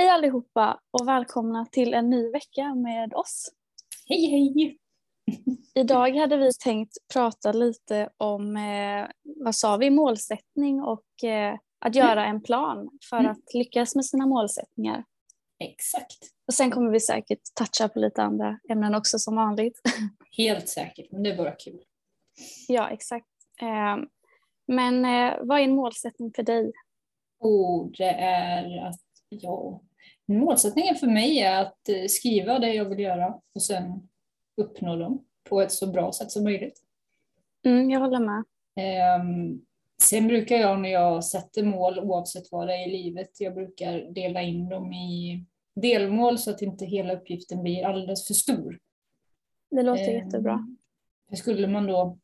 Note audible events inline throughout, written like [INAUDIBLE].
Hej allihopa och välkomna till en ny vecka med oss. Hej hej! Idag hade vi tänkt prata lite om, eh, vad sa vi, målsättning och eh, att göra en plan för Mm. att lyckas med sina målsättningar. Exakt. Och sen kommer vi säkert toucha på lite andra ämnen också som vanligt. [LAUGHS] Helt säkert, men det är bara kul. ja, exakt. Eh, men eh, vad är en målsättning för dig? Och det är att, ja, målsättningen för mig är att eh, skriva det jag vill göra och sen uppnå dem på ett så bra sätt som möjligt. Mm, jag håller med. Ehm, sen brukar jag när jag sätter mål, oavsett vad det är i livet, jag brukar dela in dem i delmål så att inte hela uppgiften blir alldeles för stor. Det låter Ehm, jättebra. För skulle man då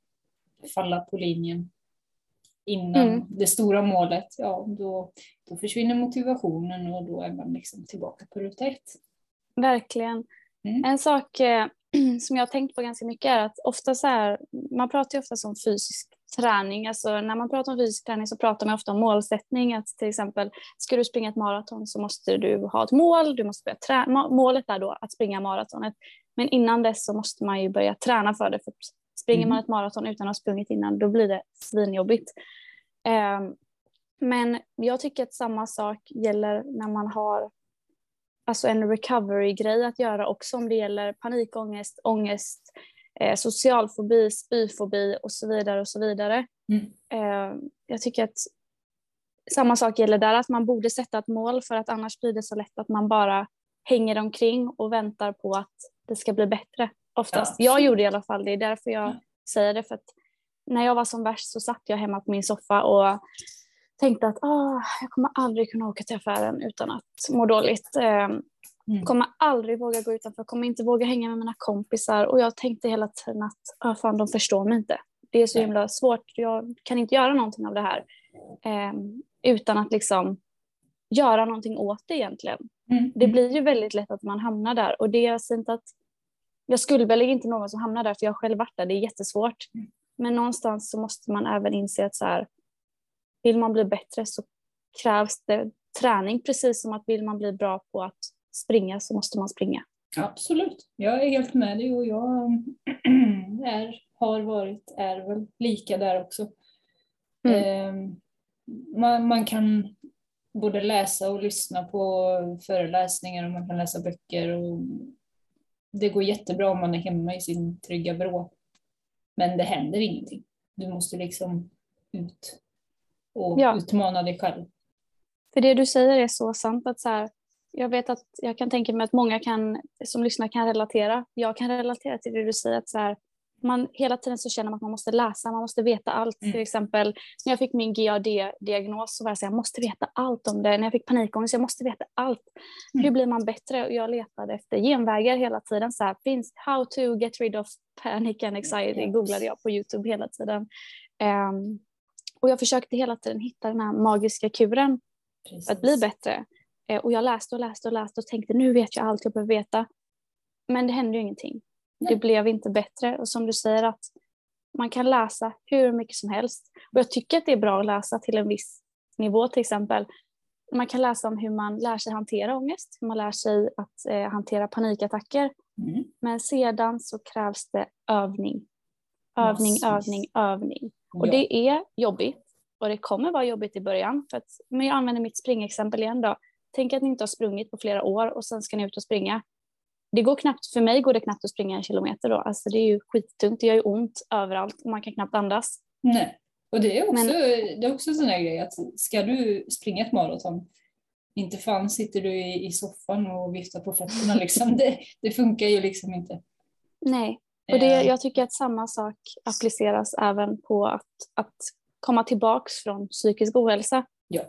falla på linjen innan Mm. det stora målet, ja då, då försvinner motivationen och då är man liksom tillbaka på ruta ett. Verkligen. Mm. En sak eh, [CLEARS THROAT] som jag har tänkt på ganska mycket är att ofta så här, man pratar ju ofta om fysisk träning. Alltså när man pratar om fysisk träning så pratar man ofta om målsättning. Att till exempel, ska du springa ett maraton så måste du ha ett mål. Du måste börja trä- målet är då att springa maratonet. Men innan dess så måste man ju börja träna för det. För springer Mm. man ett maraton utan att ha sprungit innan då blir det svinjobbigt. Ehm, men jag tycker att samma sak gäller när man har alltså en recovery-grej att göra också om det gäller panikångest, ångest, eh, social fobi, spyfobi och så vidare och så vidare. Mm. Eh, jag tycker att samma sak gäller där, att man borde sätta ett mål för att annars blir det så lätt att man bara hänger omkring och väntar på att det ska bli bättre. Oftast. Ja, jag gjorde i alla fall det, är därför jag Ja. säger det. För att när jag var som värst så satt jag hemma på min soffa och tänkte att ah, jag kommer aldrig kunna åka till affären utan att må dåligt. Eh, Mm. kommer aldrig våga gå utanför, kommer inte våga hänga med mina kompisar. Och jag tänkte hela tiden att ah, fan, de förstår mig inte. Det är så Nej. himla svårt, jag kan inte göra någonting av det här. Eh, utan att liksom göra någonting åt det egentligen. Mm. Det blir ju väldigt lätt att man hamnar där. Och det är alltså inte att jag skulle väl inte någon som hamnar där för jag har själv varit där, det är jättesvårt. Mm. Men någonstans så måste man även inse att så här, vill man bli bättre så krävs det träning precis som att vill man bli bra på att springa så måste man springa. Absolut, jag är helt med dig och jag [CLEARS THROAT] är, har varit, är väl lika där också. Mm. Ehm, Man, man kan både läsa och lyssna på föreläsningar och man kan läsa böcker. Och det går jättebra om man är hemma i sin trygga vrå. Men det händer ingenting. Du måste liksom ut och Ja. utmana dig själv. För det du säger är så sant att så här, jag vet att jag kan tänka mig att många kan, som lyssnar kan relatera. Jag kan relatera till det du säger att så här, man hela tiden så känner man att man måste läsa, man måste veta allt. Mm. Till exempel när jag fick min GAD-diagnos så var jag så här, jag måste veta allt om det. När jag fick panikångest, jag måste veta allt. Mm. Hur blir man bättre? Och jag letade efter genvägar hela tiden. Så här, finns how to get rid of panic and anxiety Yes. googlade jag på Youtube hela tiden. Ehm, och jag försökte hela tiden hitta den här magiska kuren för att bli Precis. bättre. Eh, Och jag läste och läste och läste och tänkte nu vet jag allt jag behöver veta. Men det hände ju ingenting. Det blev inte bättre. Och som du säger att man kan läsa hur mycket som helst. Och jag tycker att det är bra att läsa till en viss nivå till exempel. Man kan läsa om hur man lär sig hantera ångest, hur man lär sig att eh, hantera panikattacker. Mm. Men sedan så krävs det övning. Övning, Massvis. övning, övning. Och Ja. det är jobbigt. Och det kommer vara jobbigt i början. För att, men jag använder mitt springexempel igen då. Tänk att ni inte har sprungit på flera år och sen ska ni ut och springa. Det går knappt, för mig går det knappt att springa en kilometer då. Alltså det är ju skittungt, det gör ju ont överallt och man kan knappt andas. Nej, och det är också, Men- det är också en sån här grej att ska du springa ett maraton, inte fan sitter du i, i soffan och viftar på fötterna [LAUGHS] liksom. Det, det funkar ju liksom inte. Nej, och det, Eh, jag tycker att samma sak appliceras även på att, att komma tillbaks från psykisk ohälsa. Ja.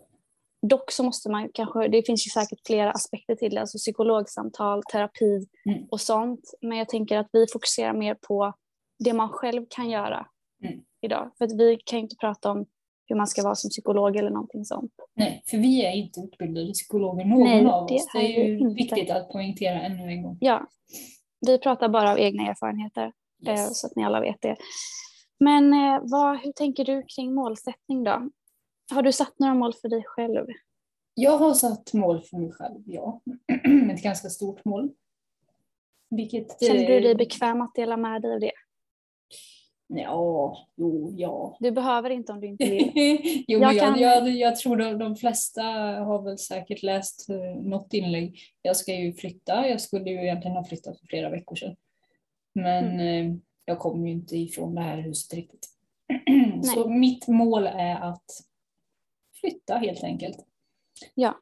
Dock så måste man kanske, det finns ju säkert flera aspekter till det, alltså psykologsamtal, terapi Mm. och sånt. Men jag tänker att vi fokuserar mer på det man själv kan göra Mm. idag. För att vi kan ju inte prata om hur man ska vara som psykolog eller någonting sånt. Nej, för vi är inte utbildade psykologer någon Nej, av oss. Det är ju inte. viktigt att poängtera ännu en gång. Ja, vi pratar bara av egna erfarenheter. eh, Yes. så att ni alla vet det. Men eh, vad, hur tänker du kring målsättning då? Har du satt några mål för dig själv? Jag har satt mål för mig själv, ja. [CLEARS THROAT] Ett ganska stort mål. Vilket, Känner du dig eh, bekväm att dela med dig av det? Ja, jo, ja. Du behöver inte om du inte vill. [LAUGHS] jo, Jag jag, kan- jag, jag tror de, de flesta har väl säkert läst eh, något inlägg. Jag ska ju flytta, jag skulle ju egentligen ha flyttat för flera veckor sedan. Men eh, jag kommer ju inte ifrån det här huset riktigt. [CLEARS THROAT] Så mitt mål är att flytta helt enkelt. Ja.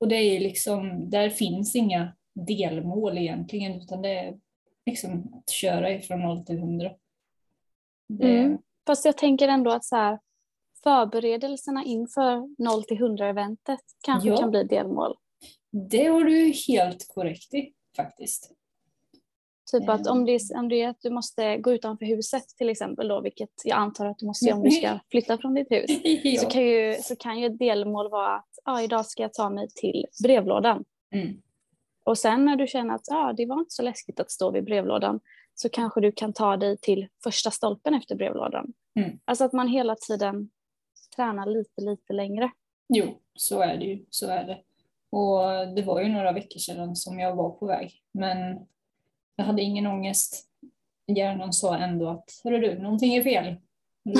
Och det är liksom, där finns inga delmål egentligen utan det är liksom att köra ifrån 0 till 100. Det, Mm. Fast jag tänker ändå att så här, förberedelserna inför 0 till 100 eventet kanske Ja. kan bli delmål. det har du helt korrekt i faktiskt. Typ att om Mm. det, är, om det är att du måste gå utanför huset till exempel då, vilket jag antar att du måste göra om du ska [LAUGHS] flytta från ditt hus. [LAUGHS] Så kan ju, så kan ju ett delmål vara att ah, idag ska jag ta mig till brevlådan. Mm. Och sen när du känner att ah, det var inte så läskigt att stå vid brevlådan så kanske du kan ta dig till första stolpen efter brevlådan. Mm. Alltså att man hela tiden tränar lite, lite längre. Jo, så är det ju. Så är det. Och det var ju några veckor sedan som jag var på väg. Men jag hade ingen ångest. Hjärnan sa ändå att, hörru du, någonting är fel.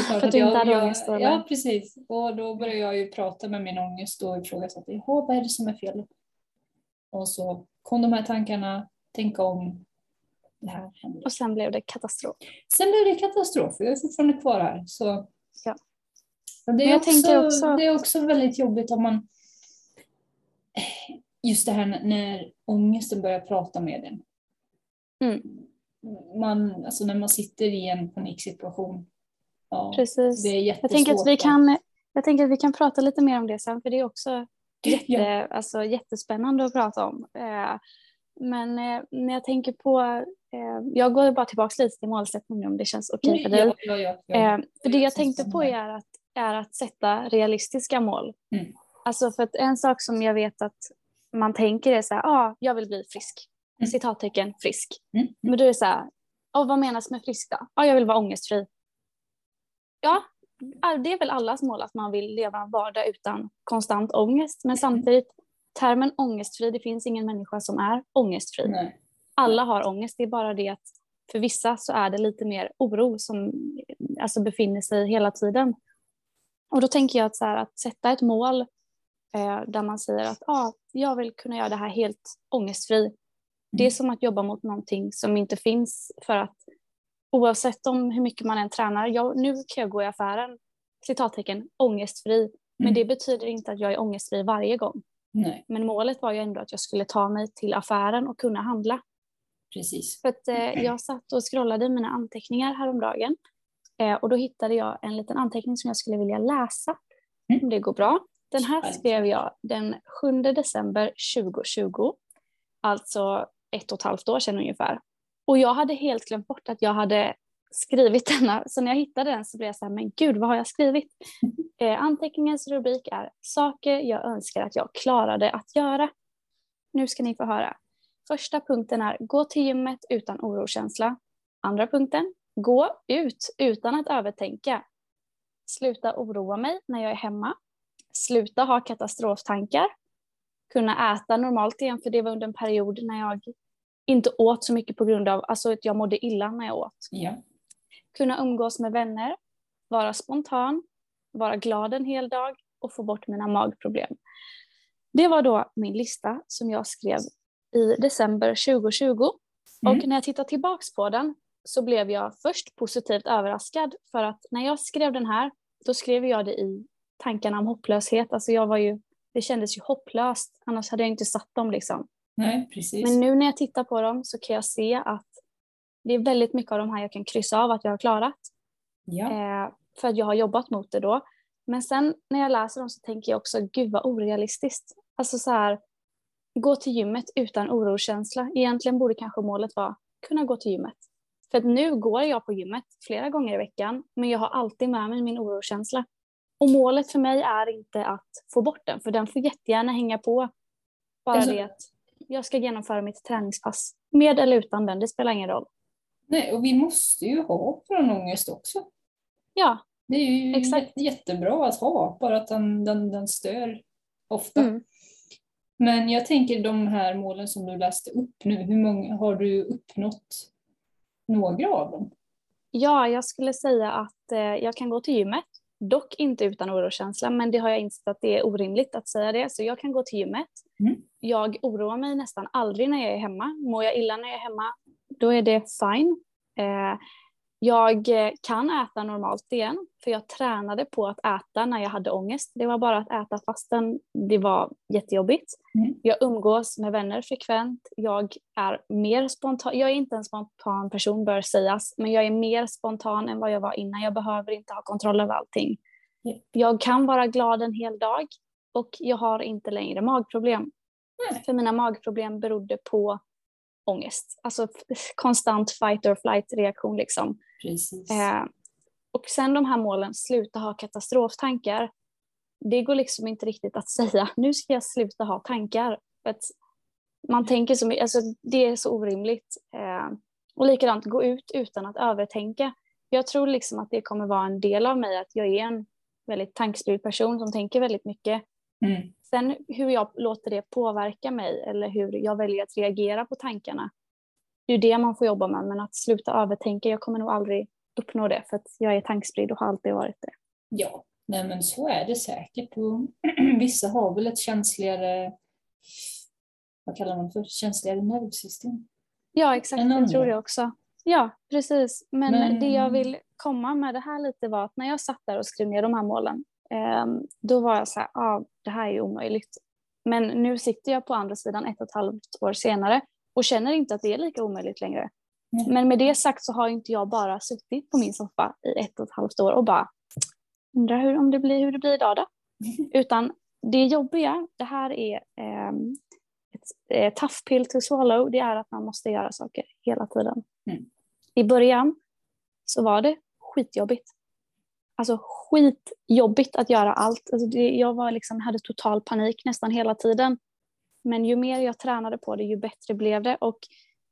För att du inte hade ångest eller? Ja, precis. Och då började jag ju prata med min ångest och ifrågasatte, jaha, vad är det som är fel? Och så kom de här tankarna, tänka om, det här händer. Och sen blev det katastrof. Sen blev det katastrof, jag är fortfarande kvar här. Så. Ja. Men det, är jag också, också- det är också väldigt jobbigt om man... Just det här när- när ångesten börjar prata med en. Mm. Man, alltså när man sitter i en paniksituation. Ja, Precis. det är Jag tänker, att vi kan, jag tänker att vi kan prata lite mer om det sen, för det är också jätte, Ja. alltså, jättespännande att prata om. Eh, men eh, när jag tänker på, eh, jag går bara tillbaka lite till målsättningen om det känns okej för dig. Ja, ja, ja, ja. För det jag tänkte på är att, är att sätta realistiska mål. Mm. Alltså för att en sak som jag vet att man tänker är så här, ah, jag vill bli frisk. Mm. Citattecken frisk. Mm. Men då är det så här, ah, vad menas med frisk då? Ah, jag vill vara ångestfri. Ja, det är väl allas mål att man vill leva en vardag utan konstant ångest. Men Mm. samtidigt, termen ångestfri, det finns ingen människa som är ångestfri. Nej. Alla har ångest, det är bara det att för vissa så är det lite mer oro som alltså, befinner sig hela tiden. Och då tänker jag att, så här, att sätta ett mål eh, där man säger att ah, jag vill kunna göra det här helt ångestfri. Det är som att jobba mot någonting som inte finns för att oavsett om hur mycket man än tränar, jag, nu kan jag gå i affären, citattecken, ångestfri, men Mm. det betyder inte att jag är ångestfri varje gång. Nej, Men målet var ju ändå att jag skulle ta mig till affären och kunna handla. precis. För att, eh, jag satt och scrollade i mina anteckningar häromdagen eh, och då hittade jag en liten anteckning som jag skulle vilja läsa. Mm. Om det går bra. Den här skrev jag den 7 december 2020. Alltså ett och ett halvt år sedan ungefär. Och jag hade helt glömt bort att jag hade skrivit [LAUGHS] denna. Så när jag hittade den så blev jag så här, men gud vad har jag skrivit? Eh, anteckningens rubrik är Saker jag önskar att jag klarade att göra. Nu ska ni få höra. Första punkten är Gå till gymmet utan orokänsla. Andra punkten Gå ut utan att övertänka. Sluta oroa mig när jag är hemma. Sluta ha katastroftankar. Kunna äta normalt igen, för det var under en period när jag inte åt så mycket på grund av alltså att jag mådde illa när jag åt. Ja. Kunna umgås med vänner. Vara spontan. Vara glad en hel dag och få bort mina magproblem. Det var då min lista som jag skrev i december 2020. Mm. Och när jag tittar tillbaks på den så blev jag först positivt överraskad för att när jag skrev den här då skrev jag det i tankarna om hopplöshet. Alltså jag var ju, det kändes ju hopplöst, annars hade jag inte satt dem liksom. Nej, precis. Men nu när jag tittar på dem så kan jag se att det är väldigt mycket av de här jag kan kryssa av att jag har klarat. ja. Eh, för att jag har jobbat mot det då. Men sen när jag läser dem så tänker jag också, gud vad orealistiskt. Alltså så här, gå till gymmet utan orokänsla. Egentligen borde kanske målet vara kunna gå till gymmet. För att nu går jag på gymmet flera gånger i veckan, men jag har alltid med mig min orokänsla. Och målet för mig är inte att få bort den, för den får jättegärna hänga på. Bara Alltså- det att jag ska genomföra mitt träningspass. Med eller utan den, det spelar ingen roll. Nej, och vi måste ju ha från ångest också. Ja, Det är ju Exakt. jät- jättebra att ha, bara att den, den, den stör ofta. Mm. Men jag tänker de här målen som du läste upp nu, hur många har du uppnått några av dem? Ja, jag skulle säga att eh, jag kan gå till gymmet, dock inte utan orokänsla, men det har jag insett att det är orimligt att säga det, så jag kan gå till gymmet. Mm. Jag oroar mig nästan aldrig när jag är hemma. Mår jag illa när jag är hemma, då är det fine. Eh, jag eh, kan äta normalt igen, för jag tränade på att äta när jag hade ångest. Det var bara att äta fastän det var jättejobbigt. Mm. Jag umgås med vänner frekvent. Jag är mer spontan. Jag är inte en spontan person bör sägas, men jag är mer spontan än vad jag var innan. Jag behöver inte ha kontroll över allting. Mm. Jag kan vara glad en hel dag och jag har inte längre magproblem. Nej. För mina magproblem berodde på ångest. Alltså konstant fight or flight reaktion liksom. Precis. Eh, och sen de här målen, sluta ha katastroftankar. Det går liksom inte riktigt att säga, nu ska jag sluta ha tankar. För man tänker så mycket, alltså det är så orimligt. Eh, och likadant, gå ut utan att övertänka. Jag tror liksom att det kommer vara en del av mig, att jag är en väldigt tankstyrd person som tänker väldigt mycket. Mm. Sen hur jag låter det påverka mig eller hur jag väljer att reagera på tankarna. Det är det man får jobba med, men att sluta övertänka, jag kommer nog aldrig uppnå det för att jag är tankspridd och har alltid varit det. Ja, nej men så är det säkert. Och [CLEARS THROAT] vissa har väl ett känsligare, vad kallar man för, känsligare nervsystem. Ja, exakt, jag tror det också. Ja, precis. Men, Men- det jag vill komma med det här lite var att när jag satt där och skrev ner de här målen, eh, då var jag så här, ah, det här är ju omöjligt. Men nu sitter jag på andra sidan ett och ett halvt år senare och känner inte att det är lika omöjligt längre. Men med det sagt så har inte jag bara suttit på min soffa i ett och ett halvt år och bara undrar hur, om det blir, hur det blir idag då. Utan det jobbiga, det här är ehm, ett eh, tough pill to swallow, det är att man måste göra saker hela tiden. Mm. I början så var det skitjobbigt. Alltså skitjobbigt att göra allt. Alltså det, jag var liksom, hade total panik nästan hela tiden. Men ju mer jag tränade på det, ju bättre blev det. Och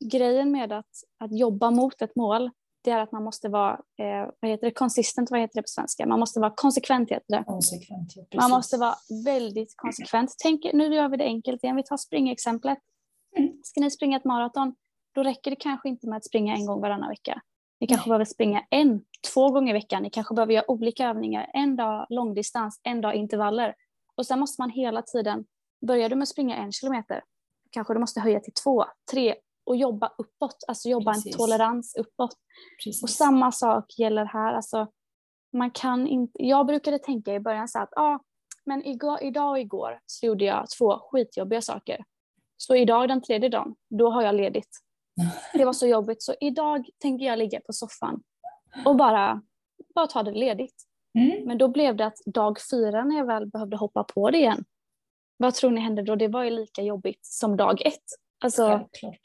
grejen med att, att jobba mot ett mål, det är att man måste vara, eh, vad heter det, consistent, vad heter det på svenska? Man måste vara konsekvent heter det. Konsekvent, ja. Man måste vara väldigt konsekvent. Tänk, nu gör vi det enkelt igen. Vi tar springexemplet. Mm. Ska ni springa ett maraton, då räcker det kanske inte med att springa en gång varannan vecka. Ni kanske behöver springa en, två gånger i veckan. Ni kanske behöver göra olika övningar. En dag långdistans, en dag intervaller. Och sen måste man hela tiden, börjar du med att springa en kilometer, kanske du måste höja till två, tre och jobba uppåt. Alltså jobba Precis. en tolerans uppåt. Precis. Och samma sak gäller här. Alltså, man kan inte, jag brukade tänka i början så att ah, men igår, idag och igår så gjorde jag två skitjobbiga saker. Så idag den tredje dagen, då har jag ledigt. [LAUGHS] Det var så jobbigt så idag tänker jag ligga på soffan och bara, bara ta det ledigt. Mm. Men då blev det att dag fyra när jag väl behövde hoppa på det igen. Vad tror ni hände då? Det var ju lika jobbigt som dag ett. Alltså, Självklart.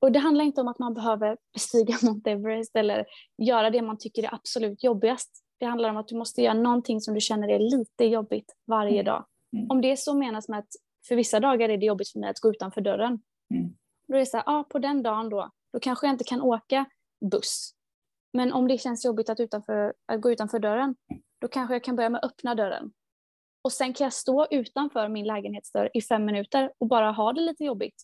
och det handlar inte om att man behöver bestiga [LAUGHS] Mount Everest eller göra det man tycker är absolut jobbigast. Det handlar om att du måste göra någonting som du känner är lite jobbigt varje Mm. dag. Mm. Om det så menas med att för vissa dagar är det jobbigt för mig att gå utanför dörren. Mm. Då är det så här, ah, på den dagen då, då kanske jag inte kan åka buss. Men om det känns jobbigt att, utanför, att gå utanför dörren, då kanske jag kan börja med att öppna dörren. Och sen kan jag stå utanför min lägenhetsdörr i fem minuter och bara ha det lite jobbigt.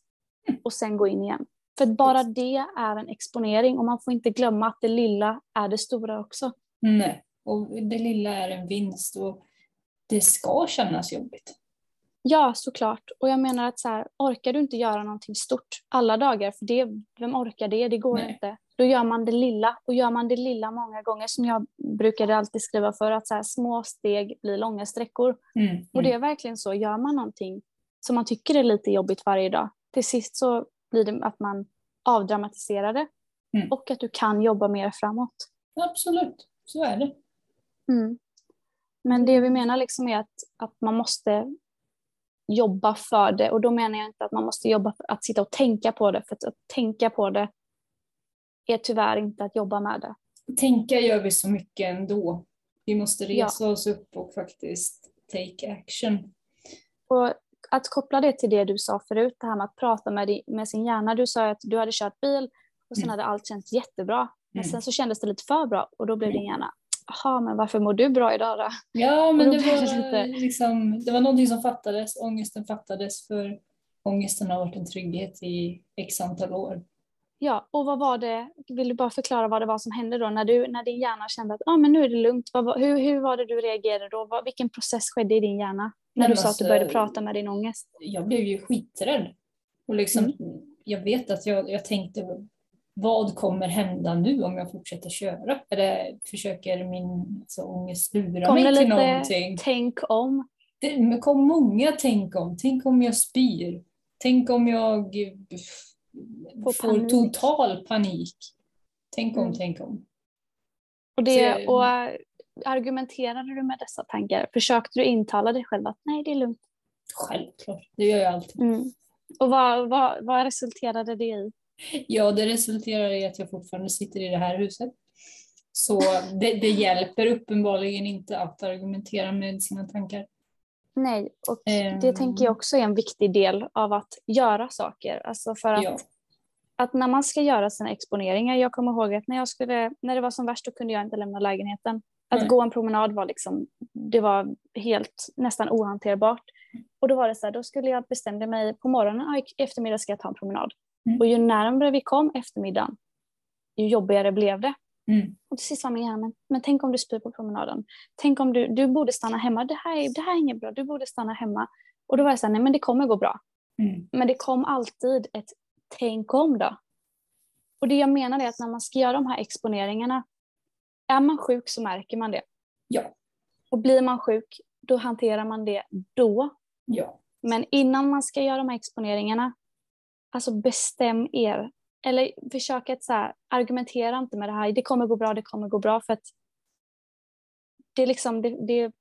Och sen gå in igen. För bara det är en exponering och man får inte glömma att det lilla är det stora också. Nej, och det lilla är en vinst och det ska kännas jobbigt. Ja, såklart. Och jag menar att så här, orkar du inte göra någonting stort alla dagar, för det, vem orkar det? Det går Nej. inte. Då gör man det lilla. Och gör man det lilla många gånger, som jag brukade alltid skriva för, att så här, små steg blir långa sträckor. Mm. Och det är verkligen så, gör man någonting som man tycker är lite jobbigt varje dag, till sist så blir det att man avdramatiserar det Mm. och att du kan jobba mer framåt. Absolut, så är det. Mm. Men det vi menar liksom är att, att man måste jobba för det och då menar jag inte att man måste jobba för att sitta och tänka på det för att, att tänka på det är tyvärr inte att jobba med det. Tänka gör vi så mycket ändå. Vi måste Ja. resa oss upp och faktiskt take action. Och att koppla det till det du sa förut, det här med att prata med, di- med sin hjärna. Du sa att du hade kört bil och sen Mm. hade allt känts jättebra. Men Mm. sen så kändes det lite för bra och då blev din hjärna, jaha men varför mår du bra idag då? Ja, [LAUGHS] men det var, lite- liksom, det var någonting som fattades. Ångesten fattades för ångesten har varit en trygghet i x antal år. Ja, och vad var det, vill du bara förklara vad det var som hände då när, du, när din hjärna kände att ah, men nu är det lugnt, vad, hur, hur var det du reagerade då? Vad, vilken process skedde i din hjärna när du men sa att alltså- du började prata med din ångest? Jag blev ju skiträdd. Och liksom, Mm. Jag vet att jag, jag tänkte, vad kommer hända nu om jag fortsätter köra? Eller försöker min alltså, ångest lura Kom mig till lite någonting? tänk om? Det kom många tänk om. Tänk om jag spyr. Tänk om jag eh, Får panik. total panik. Tänk om, Mm. tänk om. Och, det, Så- och argumenterade du med dessa tankar? Försökte du intala dig själv att nej, det är lugnt? Självklart, det gör jag alltid. Mm. Och vad, vad, vad resulterade det i? Ja, det resulterar i att jag fortfarande sitter i det här huset. Så det, det hjälper uppenbarligen inte att argumentera med sina tankar. Nej, och Ehm. det tänker jag också är en viktig del av att göra saker. Alltså för att, Ja. att när man ska göra sina exponeringar, jag kommer ihåg att när, jag skulle, när det var som värst då kunde jag inte lämna lägenheten. Att Nej. gå en promenad var liksom, det var helt nästan ohanterbart. Och då var det så här, då skulle jag bestämde mig på morgonen, ah, i eftermiddag ska jag ta en promenad. Mm. Och ju närmare vi kom eftermiddagen, ju jobbigare blev det. Mm. Och till sist var min hjärna, men, men tänk om du spyr på promenaden. Tänk om du, du borde stanna hemma. Det här, är, det här är inget bra, du borde stanna hemma. Och då var jag så här, nej men det kommer gå bra. Mm. Men det kom alltid ett tänk om då. Och det jag menar är att när man ska göra de här exponeringarna, är man sjuk så märker man det. Ja. Och blir man sjuk, då hanterar man det då. Ja. Men innan man ska göra de här exponeringarna, alltså bestäm er. Eller försök att så här, argumentera inte med det här, det kommer gå bra, det kommer gå bra. För att det, liksom, det, det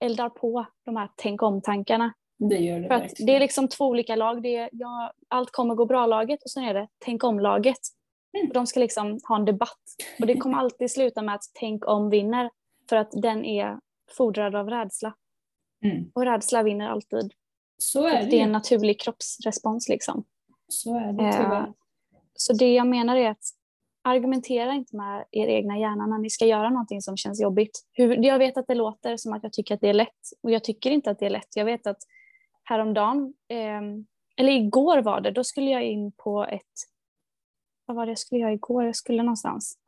eldar på de här tänk om-tankarna. Det gör det För att det är liksom två olika lag. Det är, ja, allt kommer gå bra-laget och sen är det tänk om-laget. Mm. Och De ska liksom ha en debatt. Och det kommer alltid sluta med att tänk om vinner. För att den är fodrad av rädsla. Mm. Och rädsla vinner alltid. Så är det, det är en naturlig kroppsrespons. Liksom. Så är det Eh, tyvärr. Så det jag menar är att argumentera inte med er egna hjärna när ni ska göra någonting som känns jobbigt. Hur, jag vet att det låter som att jag tycker att det är lätt och jag tycker inte att det är lätt. Jag vet att häromdagen, eh, eller igår var det, då skulle jag in på ett, vad var det jag skulle göra igår? Jag skulle någonstans.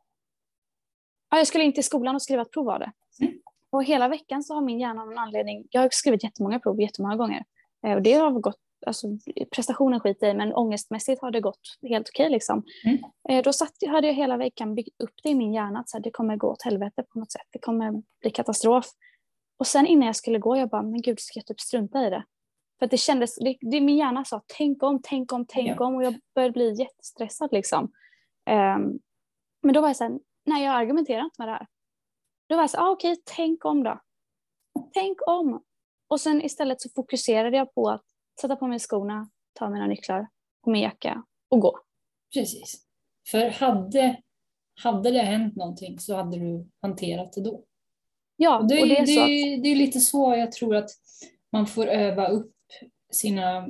Ja, jag skulle in till skolan och skriva ett prov var det. Mm. Och hela veckan så har min hjärna av någon anledning, jag har skrivit jättemånga prov jättemånga gånger. Eh, och det har gått, alltså prestationen skiter jag i men ångestmässigt har det gått helt okej liksom. Mm. Eh, Då satt, hade jag hela veckan byggt upp det i min hjärna att så här, det kommer gå åt helvete på något sätt. Det kommer bli katastrof. Och sen innan jag skulle gå, jag bara, men gud, ska jag typ strunta i det? För att det kändes, det, det, min hjärna sa tänk om, tänk om, tänk Ja. om och jag började bli jättestressad liksom. Ehm, men då var jag så här, nej jag argumenterar inte med det här. Då var jag så här, ah, okej, tänk om då. Tänk om. Och sen istället så fokuserade jag på att sätta på mig skorna, ta mina nycklar och min jacka och gå. Precis. För hade, hade det hänt någonting så hade du hanterat det då. Ja, Och det, är, och det är det, att, det är lite så jag tror att man får öva upp sina,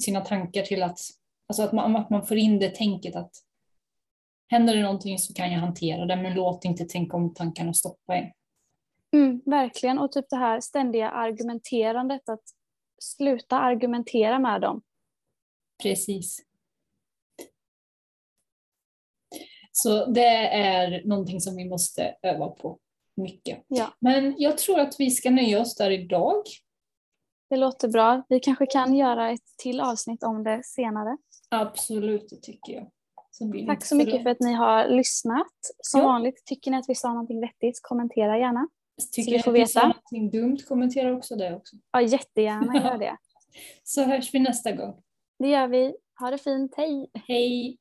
sina tankar till att, alltså att, man, att man får in det tänket att händer det någonting så kan jag hantera det men låt inte tänka om tankarna stoppa en. mm, verkligen, och typ det här ständiga argumenterandet, att sluta argumentera med dem. Precis. Så det är någonting som vi måste öva på mycket. Ja. Men jag tror att vi ska nöja oss där idag. Det låter bra. Vi kanske kan göra ett till avsnitt om det senare. Absolut, det tycker jag. Tack så mycket för att ni har lyssnat. Som Ja. vanligt, tycker ni att vi sa någonting vettigt, kommentera gärna. Tycker vi ni får vi veta. sa någonting dumt, kommentera också det också. Ja, jättegärna gör [LAUGHS] det. Så hörs vi nästa gång. Det gör vi. Ha det fint. Hej! Hej!